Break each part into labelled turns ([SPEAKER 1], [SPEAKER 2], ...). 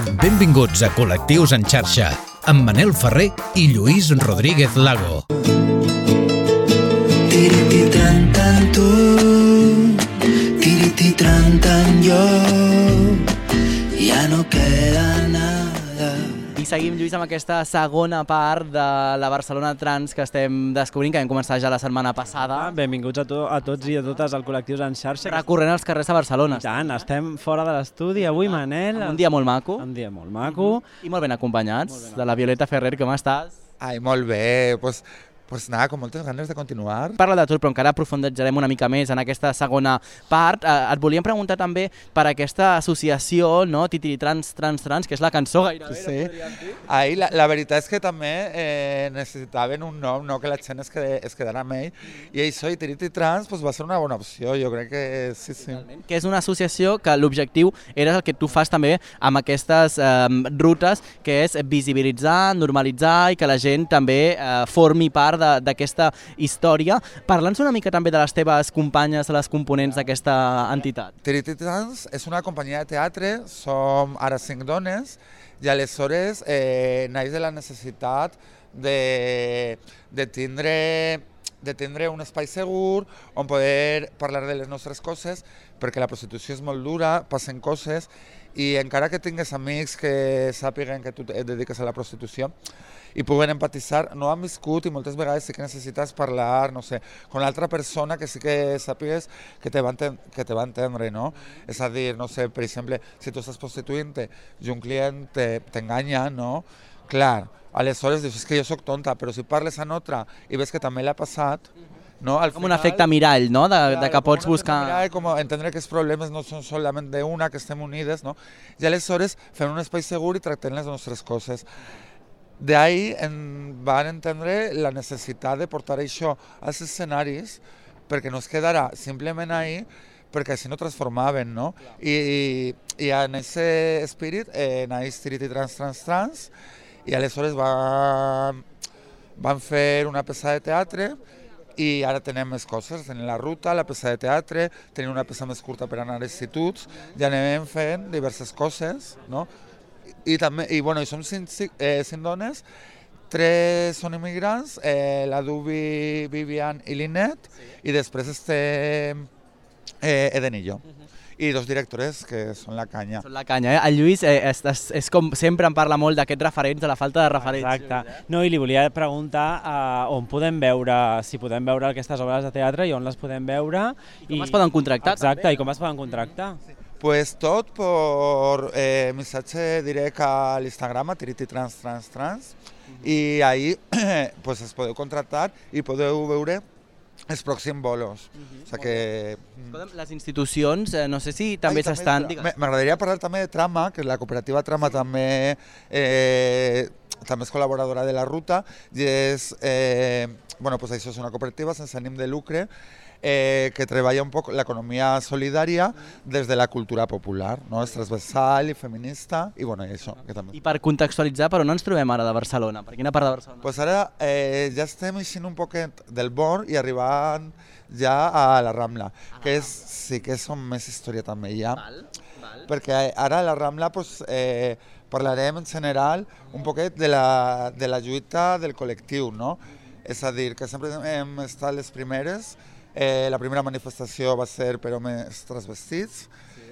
[SPEAKER 1] Benvinguts a Col·lectius en xarxa, amb Manel Ferrer i Lluís Rodríguez Lago.
[SPEAKER 2] Tiriti tran tan tu, tiriti tran tan yo, ya no queda
[SPEAKER 3] seguim, Lluís, amb aquesta segona part de la Barcelona Trans que estem descobrint, que vam començar ja la setmana passada,
[SPEAKER 4] Ah, benvinguts a, to a tots i a totes al Col·lectius en xarxa.
[SPEAKER 3] recorrent els carrers de Barcelona.
[SPEAKER 4] I tant, estem fora de l'estudi avui, Manel.
[SPEAKER 3] Un dia molt maco
[SPEAKER 4] Un dia molt maco.
[SPEAKER 3] i molt ben acompanyats de la Violeta Ferrer, com estàs?
[SPEAKER 5] Ai, molt bé. Pues, pues nada, con moltes ganes de continuar.
[SPEAKER 3] Parla de tot, però encara aprofunditzarem una mica més en aquesta segona part. Eh, et volíem preguntar també per aquesta associació, no? Titiri Trans, Trans, Trans, que és la cançó gairebé,
[SPEAKER 5] Sí.
[SPEAKER 3] no?
[SPEAKER 5] Ai, la, la veritat és que també eh, necessitaven un nom, no? que la gent es, quede, es quedara amb ell. I això, i Tiriti Trans, pues, va ser una bona opció, jo crec que sí, sí.
[SPEAKER 3] que és una associació que l'objectiu era el que tu fas també amb aquestes eh, rutes, que és visibilitzar, normalitzar i que la gent també eh, formi part d'aquesta història. Parla'ns una mica també de les teves companyes, les components d'aquesta entitat.
[SPEAKER 5] Tiriti Trans és una companyia de teatre, som ara cinc dones, i aleshores eh, naix de la necessitat de, de tindre de tindre un espai segur on poder parlar de les nostres coses, perquè la prostitució és molt dura, passen coses, i encara que tingues amics que sàpiguen que tu et dediques a la prostitució i puguen empatitzar, no han viscut i moltes vegades sí que necessites parlar, no sé, con l'altra persona que sí que sàpigues que te va, que te va entendre, no? És a dir, no sé, per exemple, si tu estàs prostituint-te i un client te- t'enganya, no? Clar, aleshores dius, és que jo sóc tonta, però si parles amb altra i ves que també l'ha passat, no? Al
[SPEAKER 3] Com un efecte mirall, no?, de, de que pots buscar...
[SPEAKER 5] Mirar, com entendre que els problemes no són solament d'una, que estem unides, no? I aleshores fem un espai segur i tractem les nostres coses. D'ahí en van entendre la necessitat de portar això als escenaris perquè no es quedarà simplement ahí perquè així no transformaven, no? I, i, i en aquest espírit eh, naix Tiriti Trans Trans Trans i aleshores van, van fer una peça de teatre i ara tenem més coses, tenim la ruta, la peça de teatre, tenim una peça més curta per anar a instituts, i anem fent diverses coses, no? I, també, i, bueno, i som cinc, cinc, eh, cinc dones, tres són immigrants, eh, la Dubi, Vivian i Linet, i després estem eh, Eden i jo. I dos directores que són la canya.
[SPEAKER 3] Són la canya, eh? El Lluís eh, és, és, és com sempre em parla molt d'aquests referents, de la falta de referents.
[SPEAKER 4] Exacte. No, i li volia preguntar uh, on podem veure, si podem veure aquestes obres de teatre i on les podem veure.
[SPEAKER 3] I com es poden contractar,
[SPEAKER 4] Exacte,
[SPEAKER 3] també,
[SPEAKER 4] i com es poden contractar.
[SPEAKER 5] Pues tot per eh, missatge directe a l'Instagram, a Tiriti Trans Trans Trans, i ahí pues, es podeu contractar i podeu veure els pròxims bolos. O sigui que...
[SPEAKER 3] Escolta'm, les institucions, eh, no sé si també s'estan...
[SPEAKER 5] M'agradaria parlar també de Trama, que la cooperativa Trama també, eh, també és col·laboradora de la ruta, i és, eh, bueno, pues això és una cooperativa sense ànim de lucre, eh, que treballa un poc l'economia solidària des de la cultura popular, no? és transversal i feminista, i bueno, i això, que també.
[SPEAKER 3] I per contextualitzar, però no ens trobem ara de Barcelona. Per quina part de Barcelona?
[SPEAKER 5] Pues ara eh, ja estem eixint un poquet del Born i arribant ja a la Rambla, que és, sí que són més història també ja.
[SPEAKER 3] Val, val.
[SPEAKER 5] perquè ara a la Rambla pues, eh, parlarem en general un poquet de la, de la lluita del col·lectiu, no? És a dir, que sempre hem estat les primeres, eh, la primera manifestació va ser per homes transvestits,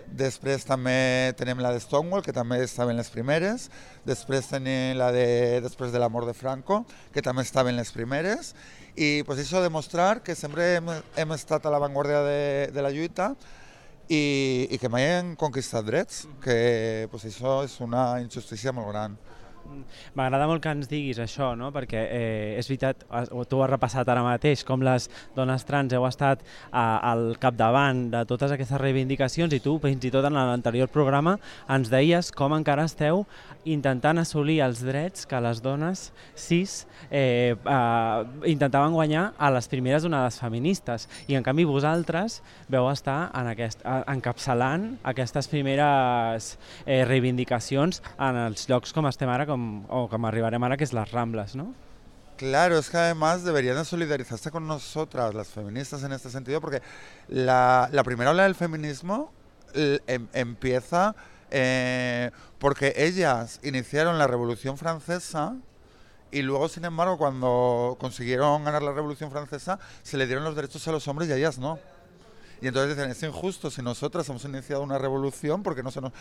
[SPEAKER 5] Després també tenim la de Stonewall, que també estaven les primeres. Després tenim la de després de la mort de Franco, que també estaven les primeres. I pues, això demostrar que sempre hem, hem estat a l'avantguàrdia de, de la lluita i, i que mai hem conquistat drets, que pues, això és una injustícia molt gran.
[SPEAKER 4] M'agrada molt que ens diguis això, no? perquè eh, és veritat, tu has repassat ara mateix com les dones trans heu estat a, al capdavant de totes aquestes reivindicacions i tu, fins i tot en l'anterior programa, ens deies com encara esteu intentant assolir els drets que les dones cis eh, eh, intentaven guanyar a les primeres onades feministes i en canvi vosaltres veu estar en aquest, a- encapçalant aquestes primeres eh, reivindicacions en els llocs com estem ara com, o com arribarem ara, que és les Rambles, no?
[SPEAKER 5] Claro, es que además deberían de solidarizarse con nosotras, las feministas, en este sentido, porque la, la primera ola del feminismo eh, em- empieza Eh, porque ellas iniciaron la Revolución Francesa y luego, sin embargo, cuando consiguieron ganar la Revolución Francesa, se le dieron los derechos a los hombres y a ellas no. Y entonces dicen, es injusto si nosotras hemos iniciado una revolución, porque no se nos...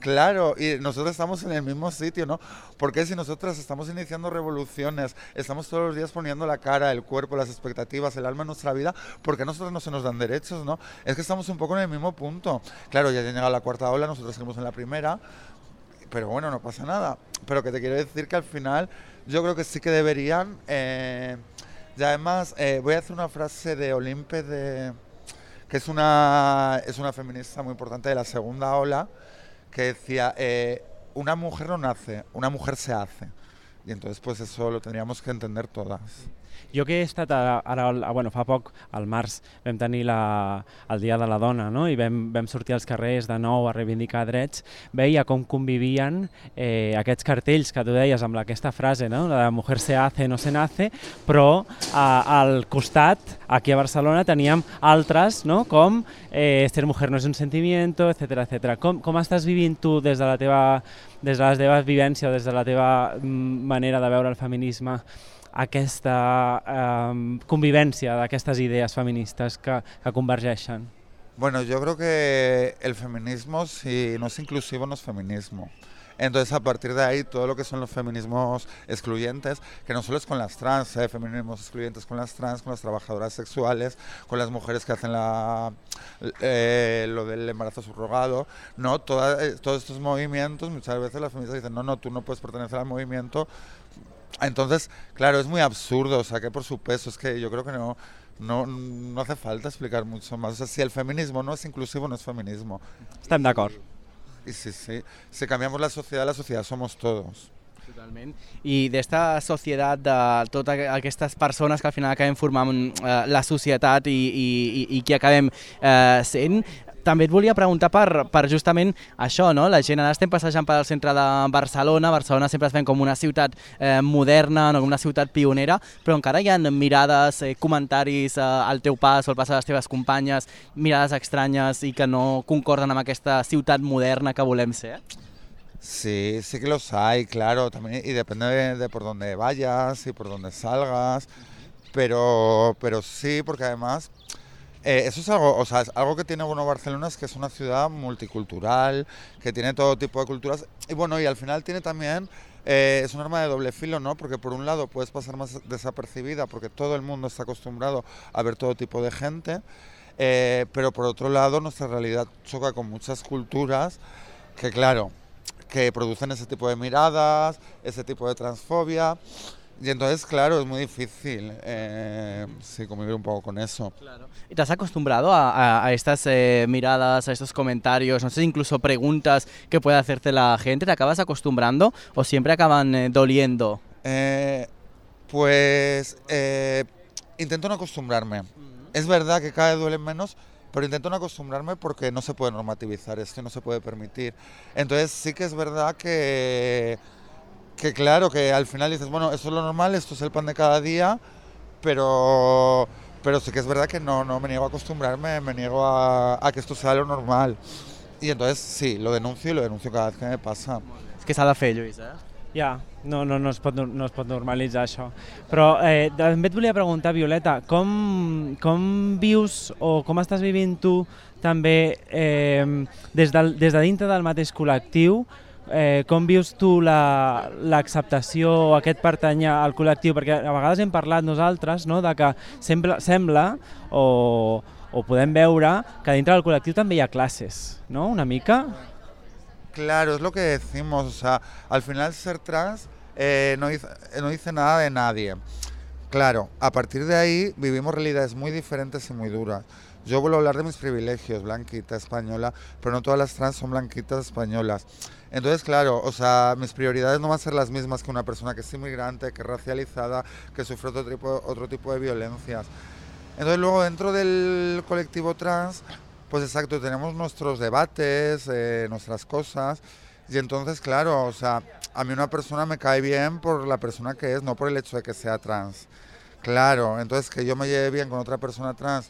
[SPEAKER 5] Claro, y nosotros estamos en el mismo sitio, ¿no? Porque si nosotras estamos iniciando revoluciones, estamos todos los días poniendo la cara, el cuerpo, las expectativas, el alma en nuestra vida, porque a nosotros no se nos dan derechos, ¿no? Es que estamos un poco en el mismo punto. Claro, ya ha llegado la cuarta ola, nosotros seguimos en la primera, pero bueno, no pasa nada. Pero que te quiero decir que al final yo creo que sí que deberían... Eh, y además, eh, voy a hacer una frase de Olimpe de que es una, es una feminista muy importante de la segunda ola, que decía, eh, una mujer no nace, una mujer se hace. Y entonces pues eso lo tendríamos que entender todas.
[SPEAKER 4] Jo que he estat ara, ara bueno, fa poc, al març, vam tenir la, el Dia de la Dona no? i vam, vam sortir als carrers de nou a reivindicar drets, veia com convivien eh, aquests cartells que tu deies amb aquesta frase, no? la de mujer se hace, no se nace, però a, al costat, aquí a Barcelona, teníem altres, no? com eh, ser mujer no és un sentimiento, etc etc. Com, com estàs vivint tu des de la teva des de la teva vivència o des de la teva mm, manera de veure el feminisme aquesta eh, convivència d'aquestes idees feministes que, que convergeixen?
[SPEAKER 5] Bueno, yo creo que el feminismo, si no es inclusivo, no es feminismo. Entonces, a partir de ahí, todo lo que son los feminismos excluyentes, que no solo es con las trans, ¿eh? feminismos excluyentes con las trans, con las trabajadoras sexuales, con las mujeres que hacen la, eh, lo del embarazo subrogado, no, Toda, eh, todos estos movimientos, muchas veces las feministas dicen, no, no, tú no puedes pertenecer al movimiento entonces, claro, es muy absurdo, o sea, que por su peso, es que yo creo que no, no, no hace falta explicar mucho más. O sea, si el feminismo no es inclusivo, no es feminismo.
[SPEAKER 4] Estem d'acord.
[SPEAKER 5] Y sí, sí, si cambiamos la sociedad, la sociedad somos todos.
[SPEAKER 3] Totalment. I d'esta societat, de totes aquestes persones que al final acabem formant eh, la societat i, i, i qui acabem eh, sent, també et volia preguntar per, per justament això, no? La gent, ara estem passejant pel centre de Barcelona, Barcelona sempre es ven com una ciutat eh, moderna, no una ciutat pionera, però encara hi ha mirades, eh, comentaris eh, al teu pas o al pas de les teves companyes, mirades estranyes i que no concorden amb aquesta ciutat moderna que volem ser?
[SPEAKER 5] Sí, sí que los hay, claro, también, y depende de, de por dónde vayas y por dónde salgas, pero, pero sí, porque además Eh, eso es algo, o sea, es algo que tiene bueno Barcelona es que es una ciudad multicultural, que tiene todo tipo de culturas y bueno, y al final tiene también eh, es un arma de doble filo, ¿no? Porque por un lado puedes pasar más desapercibida porque todo el mundo está acostumbrado a ver todo tipo de gente, eh, pero por otro lado nuestra realidad choca con muchas culturas que claro, que producen ese tipo de miradas, ese tipo de transfobia. Y entonces, claro, es muy difícil eh, sí, convivir un poco con eso.
[SPEAKER 3] Claro. ¿Y te has acostumbrado a, a, a estas eh, miradas, a estos comentarios, no sé, incluso preguntas que puede hacerte la gente? ¿Te acabas acostumbrando o siempre acaban eh, doliendo?
[SPEAKER 5] Eh, pues eh, intento no acostumbrarme. Es verdad que cada vez duelen menos, pero intento no acostumbrarme porque no se puede normativizar esto, no se puede permitir. Entonces sí que es verdad que que claro, que al final dices, bueno, esto es lo normal, esto es el pan de cada día, pero, pero sí que es verdad que no, no me niego a acostumbrarme, me niego a, a que esto sea lo normal. Y entonces sí, lo denuncio y lo denuncio cada vez que me pasa.
[SPEAKER 3] És que s'ha de fer, Lluís, eh?
[SPEAKER 4] Ja, no, no, no, es pot, no es pot normalitzar això. Però eh, també et volia preguntar, Violeta, com, com vius o com estàs vivint tu també eh, des, del, des de dintre del mateix col·lectiu eh, com vius tu l'acceptació la, aquest pertanyar al col·lectiu? Perquè a vegades hem parlat nosaltres no, de que sembla, sembla o, o podem veure que dintre del col·lectiu també hi ha classes, no? Una mica?
[SPEAKER 5] Claro, es lo que decimos, o sea, al final ser trans eh, no, dice, no dice nada de nadie. Claro, a partir de ahí vivimos realidades muy diferentes y muy duras. Yo vuelvo a hablar de mis privilegios, blanquita española, pero no todas las trans son blanquitas españolas. Entonces, claro, o sea, mis prioridades no van a ser las mismas que una persona que es inmigrante, que es racializada, que sufre otro tipo, otro tipo de violencias. Entonces, luego dentro del colectivo trans, pues exacto, tenemos nuestros debates, eh, nuestras cosas, y entonces, claro, o sea, a mí una persona me cae bien por la persona que es, no por el hecho de que sea trans. Claro, entonces que yo me lleve bien con otra persona trans,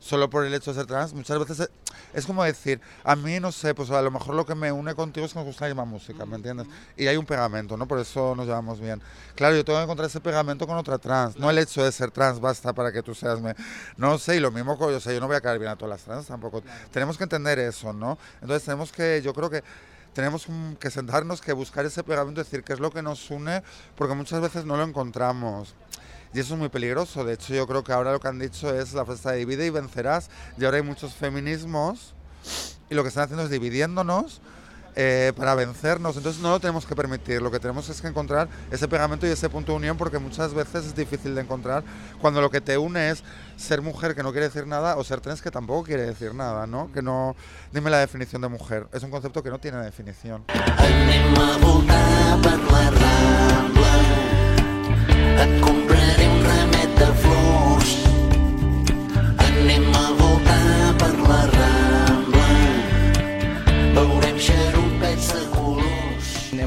[SPEAKER 5] solo por el hecho de ser trans, muchas veces es, es como decir, a mí no sé, pues a lo mejor lo que me une contigo es que nos gusta la misma música, ¿me entiendes? Y hay un pegamento, ¿no? Por eso nos llevamos bien. Claro, yo tengo que encontrar ese pegamento con otra trans, no el hecho de ser trans basta para que tú seas... Me... No sé, y lo mismo, con, o sea, yo no voy a caer bien a todas las trans tampoco. Tenemos que entender eso, ¿no? Entonces tenemos que, yo creo que tenemos que sentarnos, que buscar ese pegamento, decir qué es lo que nos une, porque muchas veces no lo encontramos. Y eso es muy peligroso. De hecho, yo creo que ahora lo que han dicho es la fiesta de divide y vencerás. Y ahora hay muchos feminismos y lo que están haciendo es dividiéndonos eh, para vencernos. Entonces no lo tenemos que permitir. Lo que tenemos es que encontrar ese pegamento y ese punto de unión porque muchas veces es difícil de encontrar cuando lo que te une es ser mujer que no quiere decir nada o ser trans que tampoco quiere decir nada, ¿no? Que no... Dime la definición de mujer. Es un concepto que no tiene definición.
[SPEAKER 2] Anem a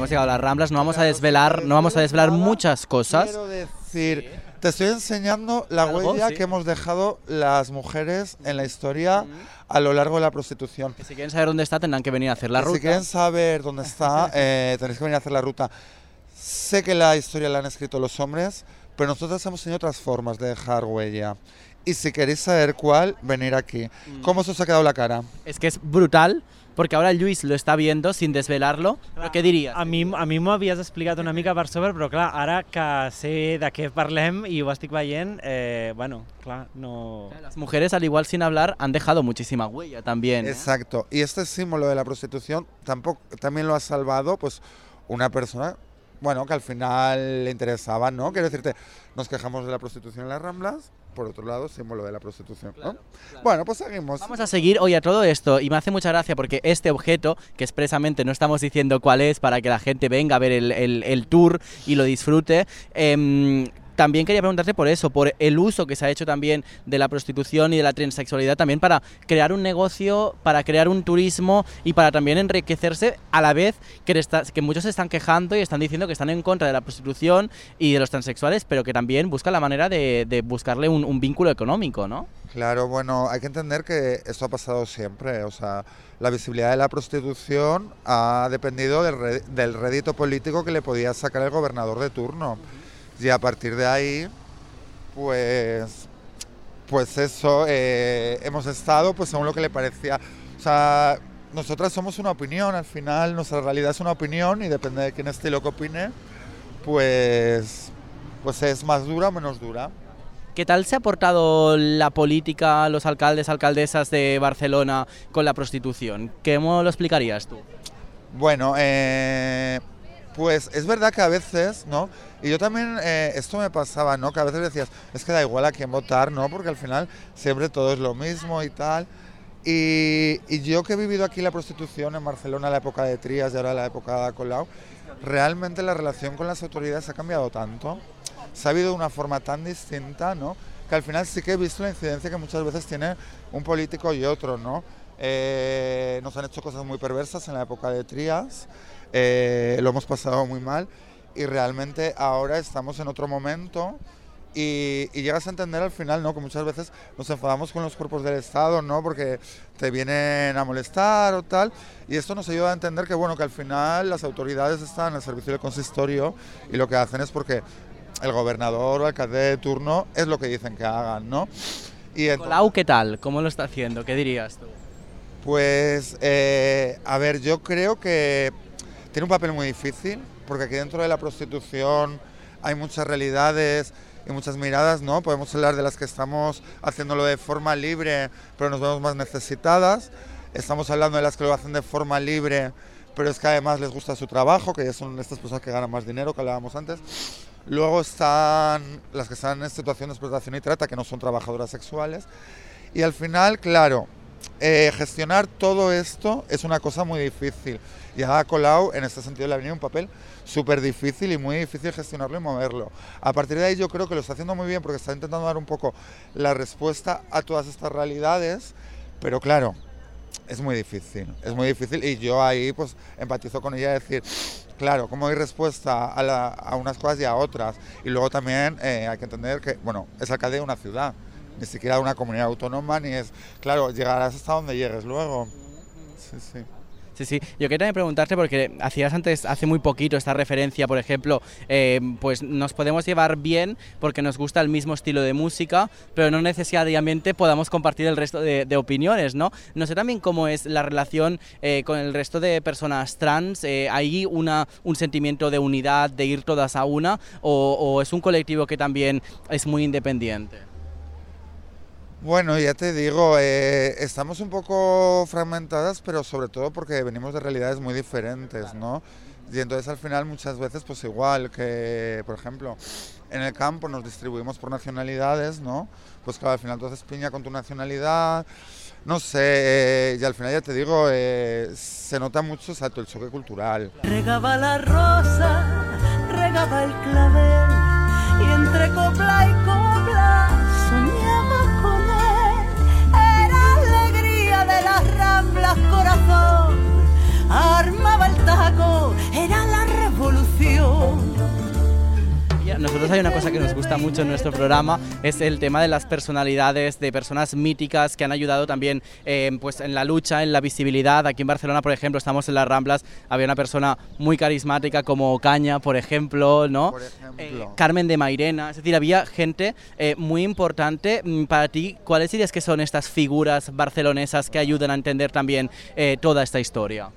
[SPEAKER 3] Hemos llegado a las Ramblas, no vamos a desvelar, no vamos a desvelar muchas cosas.
[SPEAKER 5] Quiero decir, te estoy enseñando la
[SPEAKER 3] Algo,
[SPEAKER 5] huella
[SPEAKER 3] sí.
[SPEAKER 5] que hemos dejado las mujeres en la historia a lo largo de la prostitución.
[SPEAKER 3] Que si quieren saber dónde está tendrán que venir a hacer la
[SPEAKER 5] Y
[SPEAKER 3] ruta.
[SPEAKER 5] Si quieren saber dónde está, eh, tenéis que venir a hacer la ruta. Sé que la historia la han escrito los hombres, pero nosotros hemos tenido otras formas de dejar huella. Y si queréis saber cuál, venir aquí.
[SPEAKER 3] Mm.
[SPEAKER 5] ¿Cómo se os ha quedado la cara?
[SPEAKER 3] Es que es brutal, porque ahora Luis lo está viendo sin desvelarlo. ¿Pero qué dirías?
[SPEAKER 4] A mi, a mi m'ho havies explicat una mica per sobre, però clar, ara que sé de què parlem i ho estic veient, eh, bueno, clar, no...
[SPEAKER 3] Las mujeres, al igual sin hablar, han dejado muchísima huella también. ¿eh?
[SPEAKER 5] Exacto. Y este símbolo de la prostitución tampoco, también lo ha salvado pues una persona, bueno, que al final le interesaba, ¿no? Quiero decirte, nos quejamos de la prostitución en las Ramblas, por otro lado, símbolo de la prostitución, ¿no?
[SPEAKER 3] Claro, claro.
[SPEAKER 5] Bueno, pues seguimos.
[SPEAKER 3] Vamos a seguir hoy a todo esto y me hace mucha gracia porque este objeto, que expresamente no estamos diciendo cuál es para que la gente venga a ver el, el- el tour y lo disfrute, em, también quería preguntarte por eso, por el uso que se ha hecho también de la prostitución y de la transexualidad también para crear un negocio, para crear un turismo y para también enriquecerse a la vez que, está- que muchos se están quejando y están diciendo que están en contra de la prostitución y de los transexuales, pero que también buscan la manera de, buscarle un, un vínculo económico, ¿no?
[SPEAKER 5] Claro, bueno, hay que entender que esto ha pasado siempre. O sea, la visibilidad de la prostitución ha dependido del, re- del rédito político que le podía sacar el gobernador de turno. Y a partir de ahí, pues, pues eso, eh, hemos estado pues según lo que le parecía. O sea, nosotras somos una opinión, al final nuestra realidad es una opinión y depende de quién esté y lo que opine, pues, pues es más dura o menos dura.
[SPEAKER 3] ¿Qué tal se ha portado la política, los alcaldes, alcaldesas de Barcelona con la prostitución? ¿Cómo lo explicarías tú?
[SPEAKER 5] Bueno, eh, pues es verdad que a veces, ¿no? Y yo también, eh, esto me pasaba, ¿no? Que a veces decías, es que da igual a quién votar, ¿no? Porque al final siempre todo es lo mismo y tal. Y, y yo que he vivido aquí la prostitución en Barcelona, la época de Trías y ahora la época de Colau, realmente la relación con las autoridades ha cambiado tanto, se ha habido de una forma tan distinta, ¿no? Que al final sí que he visto la incidencia que muchas veces tiene un político y otro, ¿no? Eh, nos han hecho cosas muy perversas en la época de Trías, eh, lo hemos pasado muy mal y realmente ahora estamos en otro momento y, y llegas a entender al final, ¿no? Que muchas veces nos enfadamos con los cuerpos del Estado, ¿no? Porque te vienen a molestar o tal. Y esto nos ayuda a entender que, bueno, que al final las autoridades están al servicio del consistorio y lo que hacen es porque el gobernador o alcalde de turno es lo que dicen que hagan, ¿no? Y entonces-
[SPEAKER 3] Colau, ¿qué tal? ¿Cómo lo está haciendo? ¿Qué dirías tú?
[SPEAKER 5] Pues, eh, a ver, yo creo que tiene un papel muy difícil, porque aquí dentro de la prostitución hay muchas realidades y muchas miradas, ¿no? Podemos hablar de las que estamos haciéndolo de forma libre, pero nos vemos más necesitadas. Estamos hablando de las que lo hacen de forma libre, pero es que además les gusta su trabajo, que ya son estas personas que ganan más dinero, que hablábamos antes. Luego están las que están en situación de explotación y trata, que no son trabajadoras sexuales. Y al final, claro, eh, gestionar todo esto es una cosa muy difícil. Y a Colau, en este sentido, le ha venido un papel súper difícil y muy difícil gestionarlo y moverlo. A partir de ahí yo creo que lo está haciendo muy bien porque está intentando dar un poco la respuesta a todas estas realidades, pero claro, es muy difícil, es muy difícil y yo ahí pues empatizo con ella decir, claro, cómo hay respuesta a, la- a unas cosas y a otras. Y luego también eh, hay que entender que, bueno, es alcalde de una ciudad ni siquiera una comunidad autónoma, ni es, claro, llegarás hasta donde llegues luego. Sí, sí.
[SPEAKER 3] Sí, sí. Yo quería preguntarte, porque hacías antes, hace muy poquito, esta referencia, por ejemplo, eh, pues nos podemos llevar bien porque nos gusta el mismo estilo de música, pero no necesariamente podamos compartir el resto de, de opiniones, ¿no? No sé también cómo es la relación eh, con el resto de personas trans. Eh, ¿Hay una, un sentimiento de unidad, de ir todas a una, o, o es un colectivo que también es muy independiente?
[SPEAKER 5] Bueno, ya te digo, eh, estamos un poco fragmentadas, pero sobre todo porque venimos de realidades muy diferentes, ¿no? Y entonces al final muchas veces pues igual que, por ejemplo, en el campo nos distribuimos por nacionalidades, ¿no? Pues claro, al final tú haces piña con tu nacionalidad, no sé, eh, y al final ya te digo, eh, se nota mucho exacto, el choque cultural.
[SPEAKER 6] Regaba la rosa, regaba el clavel y entre copla y copla
[SPEAKER 3] gusta mucho en nuestro programa, es el tema de las personalidades, de personas míticas que han ayudado también eh, pues en la lucha, en la visibilidad. Aquí en Barcelona, por ejemplo, estamos en las Ramblas, había una persona muy carismática como Caña, por ejemplo, ¿no?
[SPEAKER 5] Por ejemplo.
[SPEAKER 3] Eh, Carmen de Mairena, es decir, había gente eh, muy importante. Mm, Para ti, ¿cuáles dirías que son estas figuras barcelonesas que ayudan a entender también toda esta historia?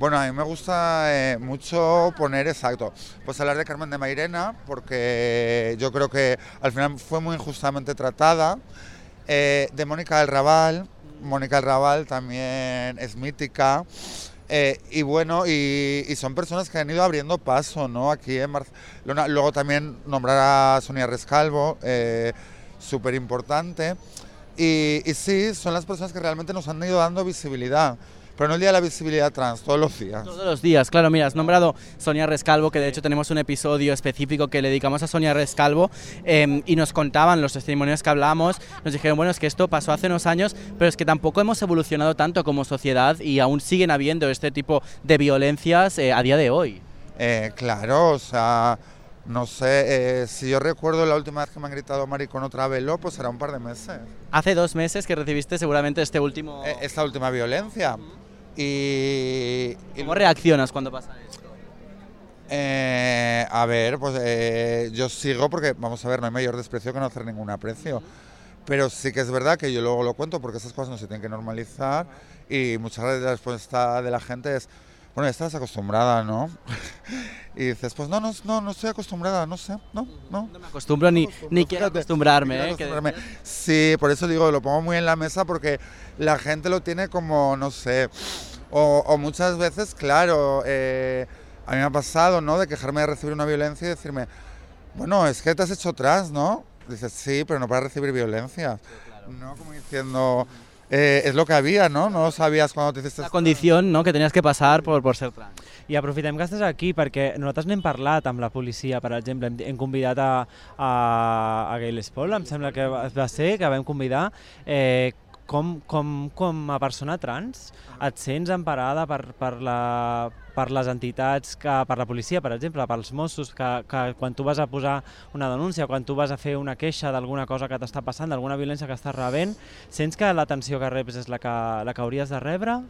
[SPEAKER 5] Bueno, a mí me gusta eh, mucho poner exacto, pues hablar de Carmen de Mairena, porque yo creo que al final fue muy injustamente tratada, eh, de Mónica del Raval, Mónica del Raval también es mítica, eh, y bueno, y, y son personas que han ido abriendo paso, ¿no? Aquí en Barcelona, luego también nombrar a Sonia Rescalvo, súper importante, y, y sí, son las personas que realmente nos han ido dando visibilidad. Pero no el día de la visibilidad trans, todos los días.
[SPEAKER 3] Todos los días, claro, mira, has nombrado Sonia Rescalvo, que de hecho tenemos un episodio específico que le dedicamos a Sonia Rescalvo eh, y nos contaban los testimonios que hablamos, nos dijeron, bueno, es que esto pasó hace unos años, pero es que tampoco hemos evolucionado tanto como sociedad y aún siguen habiendo este tipo de violencias eh, a día de hoy.
[SPEAKER 5] Eh, claro, o sea, no sé, eh, si yo recuerdo la última vez que me han gritado maricón otra vez, pues será un par de meses.
[SPEAKER 3] Hace dos meses que recibiste seguramente este último...
[SPEAKER 5] Eh, esta última violencia. Y
[SPEAKER 3] ¿Cómo reaccionas cuando pasa esto?
[SPEAKER 5] Eh, a ver, pues eh, yo sigo porque, vamos a ver, no hay mayor desprecio que no hacer ningún aprecio. Pero sí que es verdad que yo luego lo cuento porque esas cosas no se tienen que normalizar y muchas veces la respuesta de la gente es, bueno, ya estás acostumbrada, ¿no? Y dices, pues no, no, no, no estoy acostumbrada, no sé, no, no.
[SPEAKER 3] No me acostumbro ni, ni quiero acostumbrarme.
[SPEAKER 5] quiero
[SPEAKER 3] ¿eh?
[SPEAKER 5] acostumbrarme. Sí, por eso digo, lo pongo muy en la mesa porque la gente lo tiene como, no sé, o, o muchas veces, claro, eh, a mí me ha pasado, ¿no? De quejarme de recibir una violencia y decirme, bueno, es que te has hecho trans, ¿no? Dices, sí, pero no para recibir violencia. No, como diciendo, eh, es lo que había, ¿no? No sabías cuando te hiciste
[SPEAKER 3] La condición ¿no? que tenías que passar por, por ser trans.
[SPEAKER 4] I aprofitem que estàs aquí perquè nosaltres n'hem parlat amb la policia, per exemple, hem, hem convidat a, a, a Gail Spol, em sembla que va va ser, que vam convidar, eh, com, com, com a persona trans et sents emparada per, per, la, per les entitats, que, per la policia, per exemple, pels Mossos, que, que quan tu vas a posar una denúncia, quan tu vas a fer una queixa d'alguna cosa que t'està passant, d'alguna violència que estàs rebent, sents que l'atenció que reps és la que, la que hauries de rebre?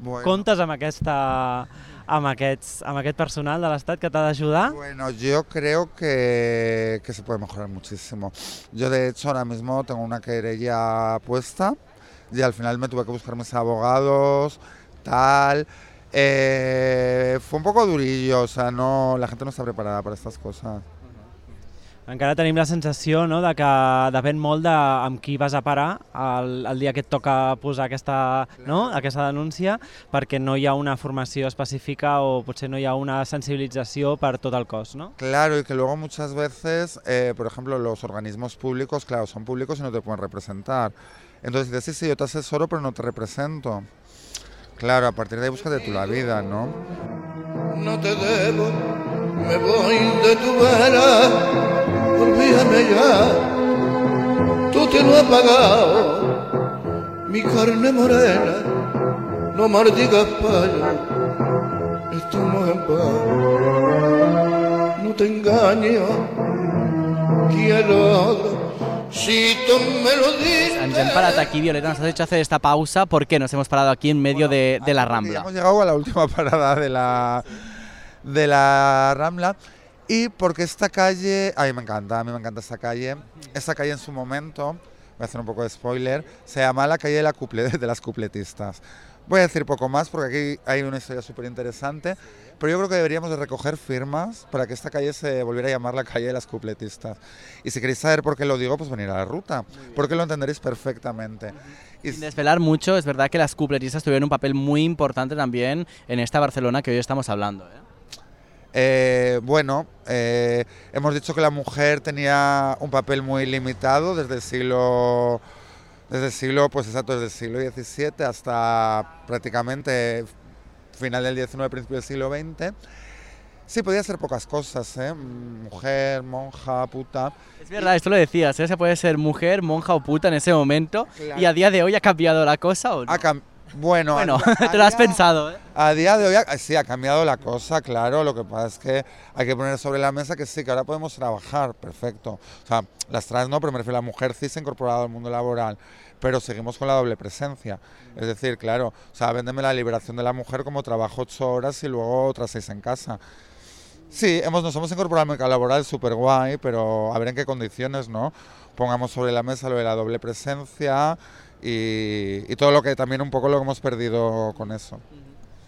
[SPEAKER 5] Bueno.
[SPEAKER 4] comptes amb, aquesta, amb, aquests, amb aquest personal de l'Estat que t'ha d'ajudar?
[SPEAKER 5] Bueno, yo creo que, que se puede mejorar muchísimo. Yo de hecho ahora mismo tengo una querella puesta y al final me tuve que buscar mis abogados, tal. Eh, fue un poco durillo, o sea, no, la gente no está preparada para estas cosas.
[SPEAKER 4] Encara tenim la sensació no, de que depèn molt de amb qui vas a parar el, el dia que et toca posar aquesta, no, aquesta denúncia perquè no hi ha una formació específica o potser no hi ha una sensibilització per tot el cos. No?
[SPEAKER 5] Claro, y que luego muchas veces, eh, por ejemplo, los organismos públicos, claro, son públicos y no te pueden representar. Entonces dices, sí, sí, yo te asesoro, pero no te represento. Claro, a partir de ahí búscate tú la vida, ¿no?
[SPEAKER 2] No te debo, me voy de tu vera, olvídame ya, tú te lo has pagado, mi carne morena, no maldigas payo, estamos en paz, no te engaño, quiero Si tú me lo dices.
[SPEAKER 3] Ens hem parat aquí, Violeta, nos has hecho hacer esta pausa. ¿Por qué nos hemos parado aquí en medio de, de la
[SPEAKER 5] Porque
[SPEAKER 3] Rambla?
[SPEAKER 5] Hemos llegado a la última parada de la, de la Rambla y porque esta calle, a mí me encanta, a mí me encanta esta calle. Esta calle en su momento, voy a hacer un poco de spoiler, se llama la calle de, la cuple- de las cupletistas. Voy a decir poco más porque aquí hay una historia súper interesante, pero yo creo que deberíamos de recoger firmas para que esta calle se volviera a llamar la calle de las cupletistas. Y si queréis saber por qué lo digo, pues venir a la ruta, porque lo entenderéis perfectamente. Y
[SPEAKER 3] Sin desvelar mucho, es verdad que las cupletistas tuvieron un papel muy importante también en esta Barcelona que hoy estamos hablando. ¿eh?
[SPEAKER 5] Eh, bueno, eh, hemos dicho que la mujer tenía un papel muy limitado desde el siglo, desde el siglo, pues exacto, desde el siglo XVII hasta prácticamente final del XIX, principio del siglo XX. Sí, podía ser pocas cosas, ¿eh? Mujer, monja, puta.
[SPEAKER 3] Es verdad, esto lo decías, ¿eh? se puede ser mujer, monja o puta en ese momento
[SPEAKER 5] Claro.
[SPEAKER 3] y a día de hoy ha cambiado la cosa o no?
[SPEAKER 5] Ha cam- bueno,
[SPEAKER 3] Bueno, te lo has
[SPEAKER 5] día-
[SPEAKER 3] pensado, ¿eh?
[SPEAKER 5] A día de hoy ha- sí ha cambiado la cosa, claro. Lo que pasa es que hay que poner sobre la mesa que sí, que ahora podemos trabajar, perfecto. O sea, las trans no, pero me refiero a la mujer cis incorporada al mundo laboral. Pero seguimos con la doble presencia. Es decir, claro, o sea, véndeme la liberación de la mujer como trabajo ocho horas y luego otras seis en casa. Sí, hemos, nos hemos incorporado al mercado laboral, súper guay, pero a ver en qué condiciones, ¿no? Pongamos sobre la mesa lo de la doble presencia y, y todo lo que también un poco lo hemos perdido con eso.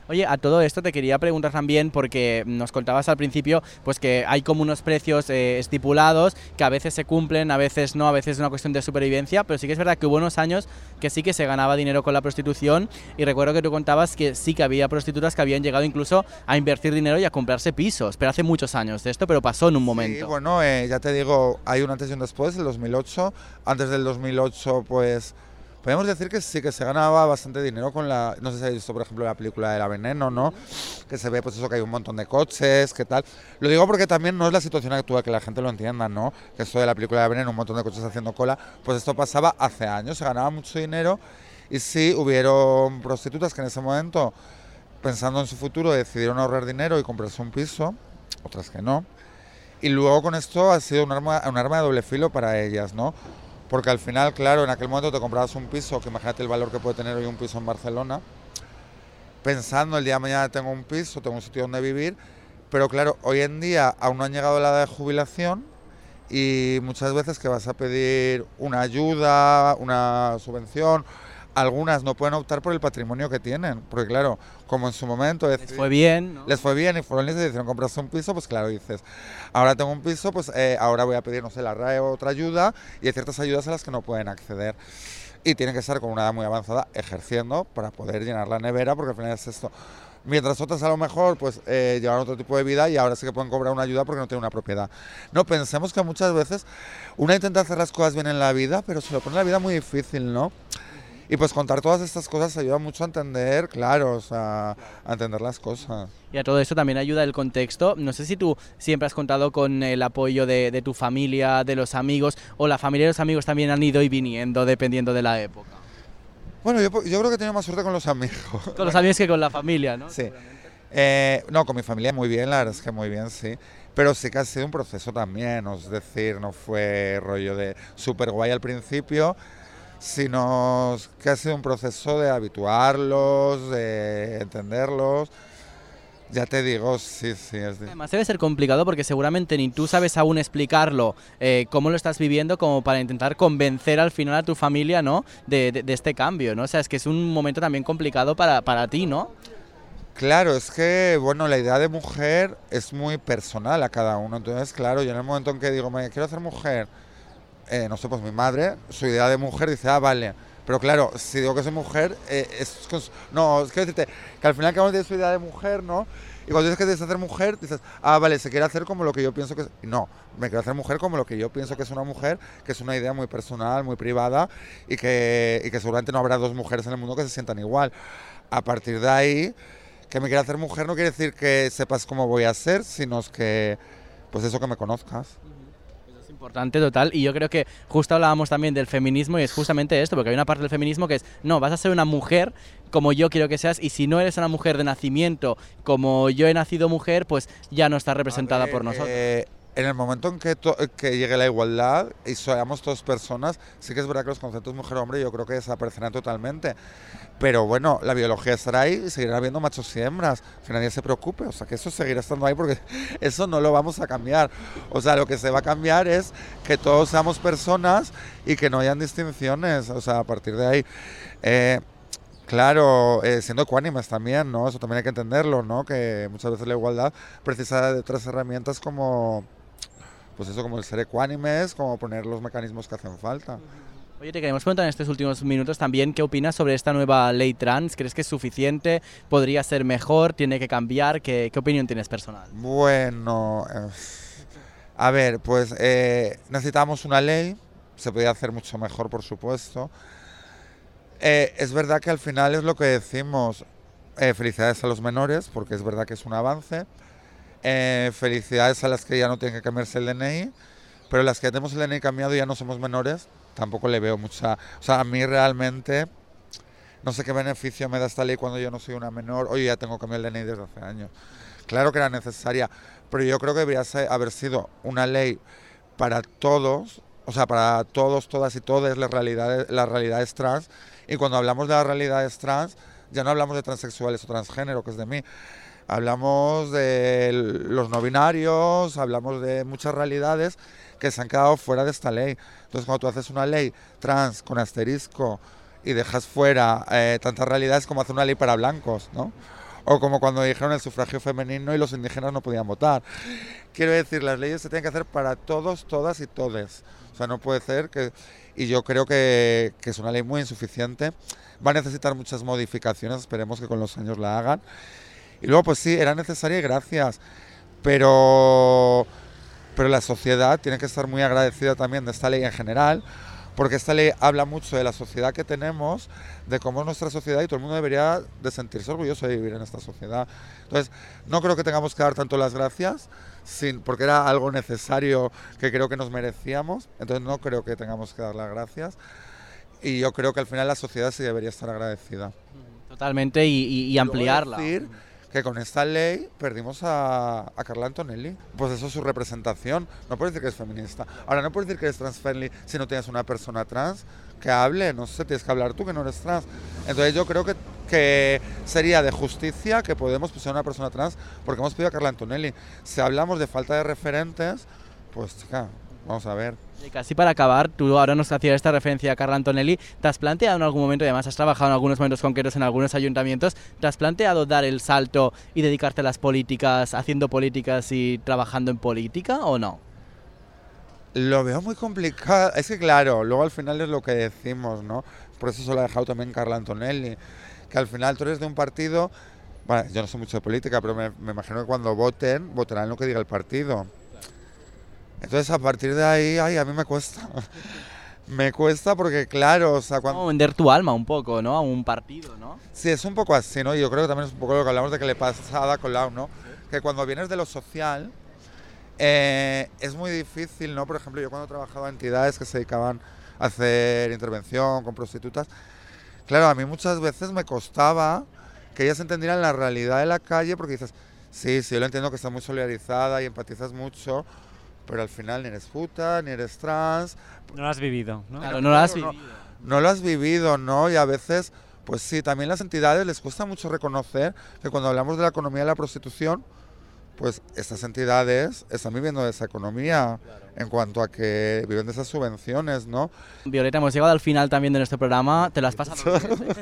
[SPEAKER 3] Oye, a todo esto te quería preguntar también porque nos contabas al principio pues que hay como unos precios eh, estipulados que a veces se cumplen, a veces no, a veces es una cuestión de supervivencia, pero sí que es verdad que hubo unos años que sí que se ganaba dinero con la prostitución y recuerdo que tú contabas que sí que había prostitutas que habían llegado incluso a invertir dinero y a comprarse pisos, pero hace muchos años de esto, pero pasó en un
[SPEAKER 5] Sí,
[SPEAKER 3] momento.
[SPEAKER 5] bueno, eh, ya te digo, hay un antes y un después, el 2008. Antes del 2008, pues, podemos decir que sí, que se ganaba bastante dinero con la... No sé si habéis visto, por ejemplo, la película de La Veneno, ¿no? Que se ve, pues eso, que hay un montón de coches, que tal. Lo digo porque también no es la situación actual, que la gente lo entienda, ¿no? Que esto de la película de La Veneno, un montón de coches haciendo cola, pues esto pasaba hace años, se ganaba mucho dinero. Y sí, hubieron prostitutas que en ese momento, pensando en su futuro, decidieron ahorrar dinero y comprarse un piso, otras que no. Y luego con esto ha sido un arma, un arma de doble filo para ellas, ¿no? Porque al final, claro, en aquel momento te comprabas un piso, que imagínate el valor que puede tener hoy un piso en Barcelona, pensando el día de mañana tengo un piso, tengo un sitio donde vivir, pero claro, hoy en día aún no han llegado a la edad de jubilación y muchas veces que vas a pedir una ayuda, una subvención, algunas no pueden optar por el patrimonio que tienen, porque claro, como en su momento
[SPEAKER 3] Les fue bien, ¿no?
[SPEAKER 5] les fue bien y fueron y decidieron comprarse un piso, pues claro, dices, ahora tengo un piso, pues eh, ahora voy a pedir, no sé, la RAE o otra ayuda y hay ciertas ayudas a las que no pueden acceder. Y tienen que estar con una edad muy avanzada ejerciendo para poder llenar la nevera, porque al final es esto. Mientras otras a lo mejor pues eh, llevan otro tipo de vida y ahora sí que pueden cobrar una ayuda porque no tienen una propiedad. No, pensemos que muchas veces uno intenta hacer las cosas bien en la vida, pero se lo pone la vida muy difícil, ¿no? Y pues contar todas estas cosas ayuda mucho a entender, claro, o sea, a entender las cosas.
[SPEAKER 3] Y a todo eso también ayuda el contexto. No sé si tú siempre has contado con el apoyo de, de tu familia, de los amigos, o la familia y los amigos también han ido y viniendo dependiendo de la época.
[SPEAKER 5] Bueno, yo, yo creo que he tenido más suerte con los amigos.
[SPEAKER 3] Con los amigos que con la familia, ¿no?
[SPEAKER 5] Sí. Eh, no, con mi familia muy bien, la verdad es que muy bien, sí. Pero sí que ha sido un proceso también, es decir, no fue rollo de súper guay al principio, sino que ha sido un proceso de habituarlos, de entenderlos. Ya te digo, sí, sí, es de-
[SPEAKER 3] Además debe ser complicado porque seguramente ni tú sabes aún explicarlo eh, cómo lo estás viviendo como para intentar convencer al final a tu familia, ¿no? De, de- de este cambio, ¿no? O sea, es que es un momento también complicado para, para ti, ¿no?
[SPEAKER 5] Claro, es que, bueno, la idea de mujer es muy personal a cada uno. Entonces, claro, yo en el momento en que digo, me quiero hacer mujer, eh, no sé, pues mi madre, su idea de mujer dice, ah, vale. Pero claro, si digo que soy mujer, eh, es... No, es que decirte que al final cada uno tiene su idea de mujer, ¿no? Y cuando dices que que hacer mujer, dices, ah, vale, se quiere hacer como lo que yo pienso que es. No, me quiero hacer mujer como lo que yo pienso que es una mujer, que es una idea muy personal, muy privada y que, y que seguramente no habrá dos mujeres en el mundo que se sientan igual. A partir de ahí, que me quiera hacer mujer no quiere decir que sepas cómo voy a ser, sino es que, pues eso que me conozcas.
[SPEAKER 3] Importante, total. Y yo creo que justo hablábamos también del feminismo y es justamente esto, porque hay una parte del feminismo que es, no, vas a ser una mujer como yo quiero que seas y si no eres una mujer de nacimiento como yo he nacido mujer, pues ya no estás representada
[SPEAKER 5] ver,
[SPEAKER 3] por nosotros.
[SPEAKER 5] eh, en el momento en que, to- que llegue la igualdad y seamos todas personas, sí que es verdad que los conceptos mujer-hombre yo creo que desaparecerán totalmente. Pero bueno, la biología estará ahí y seguirá habiendo machos y hembras, que nadie se preocupe, o sea que eso seguirá estando ahí porque eso no lo vamos a cambiar. O sea, lo que se va a cambiar es que todos seamos personas y que no hayan distinciones, o sea, a partir de ahí. Eh, Claro, eh, siendo ecuánimes también, ¿no? Eso también hay que entenderlo, ¿no? Que muchas veces la igualdad precisa de otras herramientas como, pues eso, como el ser ecuánimes, como poner los mecanismos que hacen falta.
[SPEAKER 3] Oye, te queremos preguntar en estos últimos minutos también qué opinas sobre esta nueva ley trans. ¿Crees que es suficiente? ¿Podría ser mejor? ¿Tiene que cambiar? ¿Qué, qué opinión tienes personal?
[SPEAKER 5] Bueno, eh, a ver, pues eh, necesitamos una ley, se podía hacer mucho mejor, por supuesto. Eh, es verdad que al final es lo que decimos, eh, felicidades a los menores, porque es verdad que es un avance. Eh, felicidades a las que ya no tienen que cambiarse el DNI, pero las que ya tenemos el DNI cambiado y ya no somos menores, tampoco le veo mucha... O sea, a mí realmente no sé qué beneficio me da esta ley cuando yo no soy una menor, oye, ya tengo que cambiar el DNI desde hace años. Claro que era necesaria, pero yo creo que debería ser- haber sido una ley para todos, o sea, para todos, todas y todas las realidades, las realidades trans. Y cuando hablamos de las realidades trans, ya no hablamos de transexuales o transgénero, que es de mí. Hablamos de los no binarios, hablamos de muchas realidades que se han quedado fuera de esta ley. Entonces, cuando tú haces una ley trans con asterisco y dejas fuera eh, tantas realidades como hacer una ley para blancos, ¿no? O como cuando dijeron el sufragio femenino y los indígenas no podían votar. Quiero decir, las leyes se tienen que hacer para todos, todas y todes. O sea, no puede ser que... Y yo creo que, que es una ley muy insuficiente. Va a necesitar muchas modificaciones, esperemos que con los años la hagan. Y luego, pues sí, era necesaria y gracias. Pero, pero la sociedad tiene que estar muy agradecida también de esta ley en general, porque esta ley habla mucho de la sociedad que tenemos, de cómo es nuestra sociedad y todo el mundo debería de sentirse orgulloso de vivir en esta sociedad. Entonces, no creo que tengamos que dar tanto las gracias, sin, porque era algo necesario que creo que nos merecíamos, entonces no creo que tengamos que dar las gracias. Y yo creo que al final la sociedad sí debería estar agradecida.
[SPEAKER 3] Totalmente y, y- y ampliarla.
[SPEAKER 5] decir que con esta ley perdimos a, a Carla Antonelli. Pues eso es su representación. No puedes decir que es feminista. Ahora, no puedes decir que eres trans-friendly si no tienes una persona trans que hable. No sé, tienes que hablar tú que no eres trans. Entonces yo creo que, que sería de justicia que Podemos pusieran una persona trans porque hemos pedido a Carla Antonelli. Si hablamos de falta de referentes, pues chica, vamos a ver.
[SPEAKER 3] Y casi para acabar, tú ahora nos hacías esta referencia a Carla Antonelli. ¿Te has planteado en algún momento, además has trabajado en algunos momentos concretos en algunos ayuntamientos, ¿te has planteado dar el salto y dedicarte a las políticas, haciendo políticas y trabajando en política o no?
[SPEAKER 5] Lo veo muy complicado. Es que claro, luego al final es lo que decimos, ¿no? Por eso se lo ha dejado también Carla Antonelli. Que al final tú eres de un partido. Bueno, yo no sé mucho de política, pero me, me imagino que cuando voten, votarán lo que diga el partido. Entonces a partir de ahí, ay, a mí me cuesta. me cuesta porque, claro, o sea, cuando.
[SPEAKER 3] Como vender tu alma un poco, ¿no? A un partido, ¿no?
[SPEAKER 5] Sí, es un poco así, ¿no? Yo creo que también es un poco lo que hablamos de que le pasa a Colau, ¿no? Que cuando vienes de lo social, eh, es muy difícil, ¿no? Por ejemplo, yo cuando trabajaba en entidades que se dedicaban a hacer intervención con prostitutas, claro, a mí muchas veces me costaba que ellas entendieran la realidad de la calle porque dices, sí, sí, yo lo entiendo que estás muy solidarizada y empatizas mucho, pero al final ni eres puta, ni eres trans,
[SPEAKER 4] No lo has vivido, ¿no?
[SPEAKER 3] Claro, no lo has
[SPEAKER 5] claro, no.
[SPEAKER 3] vivido.
[SPEAKER 5] no lo has vivido, ¿no? Y a veces, pues sí, también las entidades les cuesta mucho reconocer que cuando hablamos de la economía de la prostitución, pues estas entidades están viviendo de esa economía en cuanto a que viven de esas subvenciones, ¿no?
[SPEAKER 3] Violeta, hemos llegado al final también de nuestro programa. ¿Te lo has pasado bien?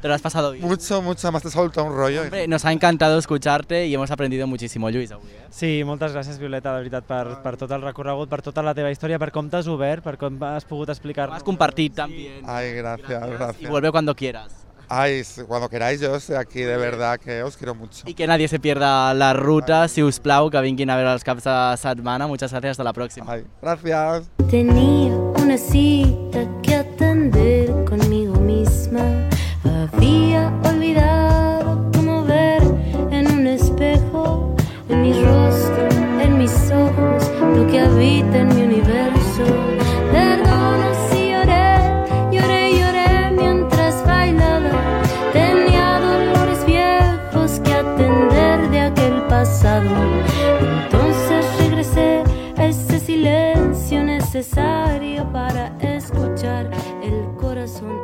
[SPEAKER 3] ¿Te lo has pasado bien?
[SPEAKER 5] Mucho, mucho, más te salta un rollo.
[SPEAKER 3] Hombre, nos ha encantado escucharte i hemos aprendido muchísimo, Lluís, avui. Eh?
[SPEAKER 4] Sí, moltes gràcies, Violeta, de veritat, per, per tot el recorregut, per tota la teva història, per com t'has obert, per com has pogut explicar-nos.
[SPEAKER 3] has compartit también.
[SPEAKER 5] Ay, gracias,
[SPEAKER 3] Y
[SPEAKER 5] gracias.
[SPEAKER 3] vuelve cuando quieras.
[SPEAKER 5] Ay, cuando queráis, yo estoy aquí, de verdad, que os quiero mucho.
[SPEAKER 3] Y que nadie se pierda la ruta, si us plau, que vinguin a veure els caps de setmana. Muchas gracias, hasta la próxima.
[SPEAKER 5] Ay, gracias.
[SPEAKER 7] Tenía una cita que atender conmigo misma. Había olvidado cómo ver en un espejo, en mi rostro, en mis ojos, lo que habita en silencio necesario para escuchar el corazón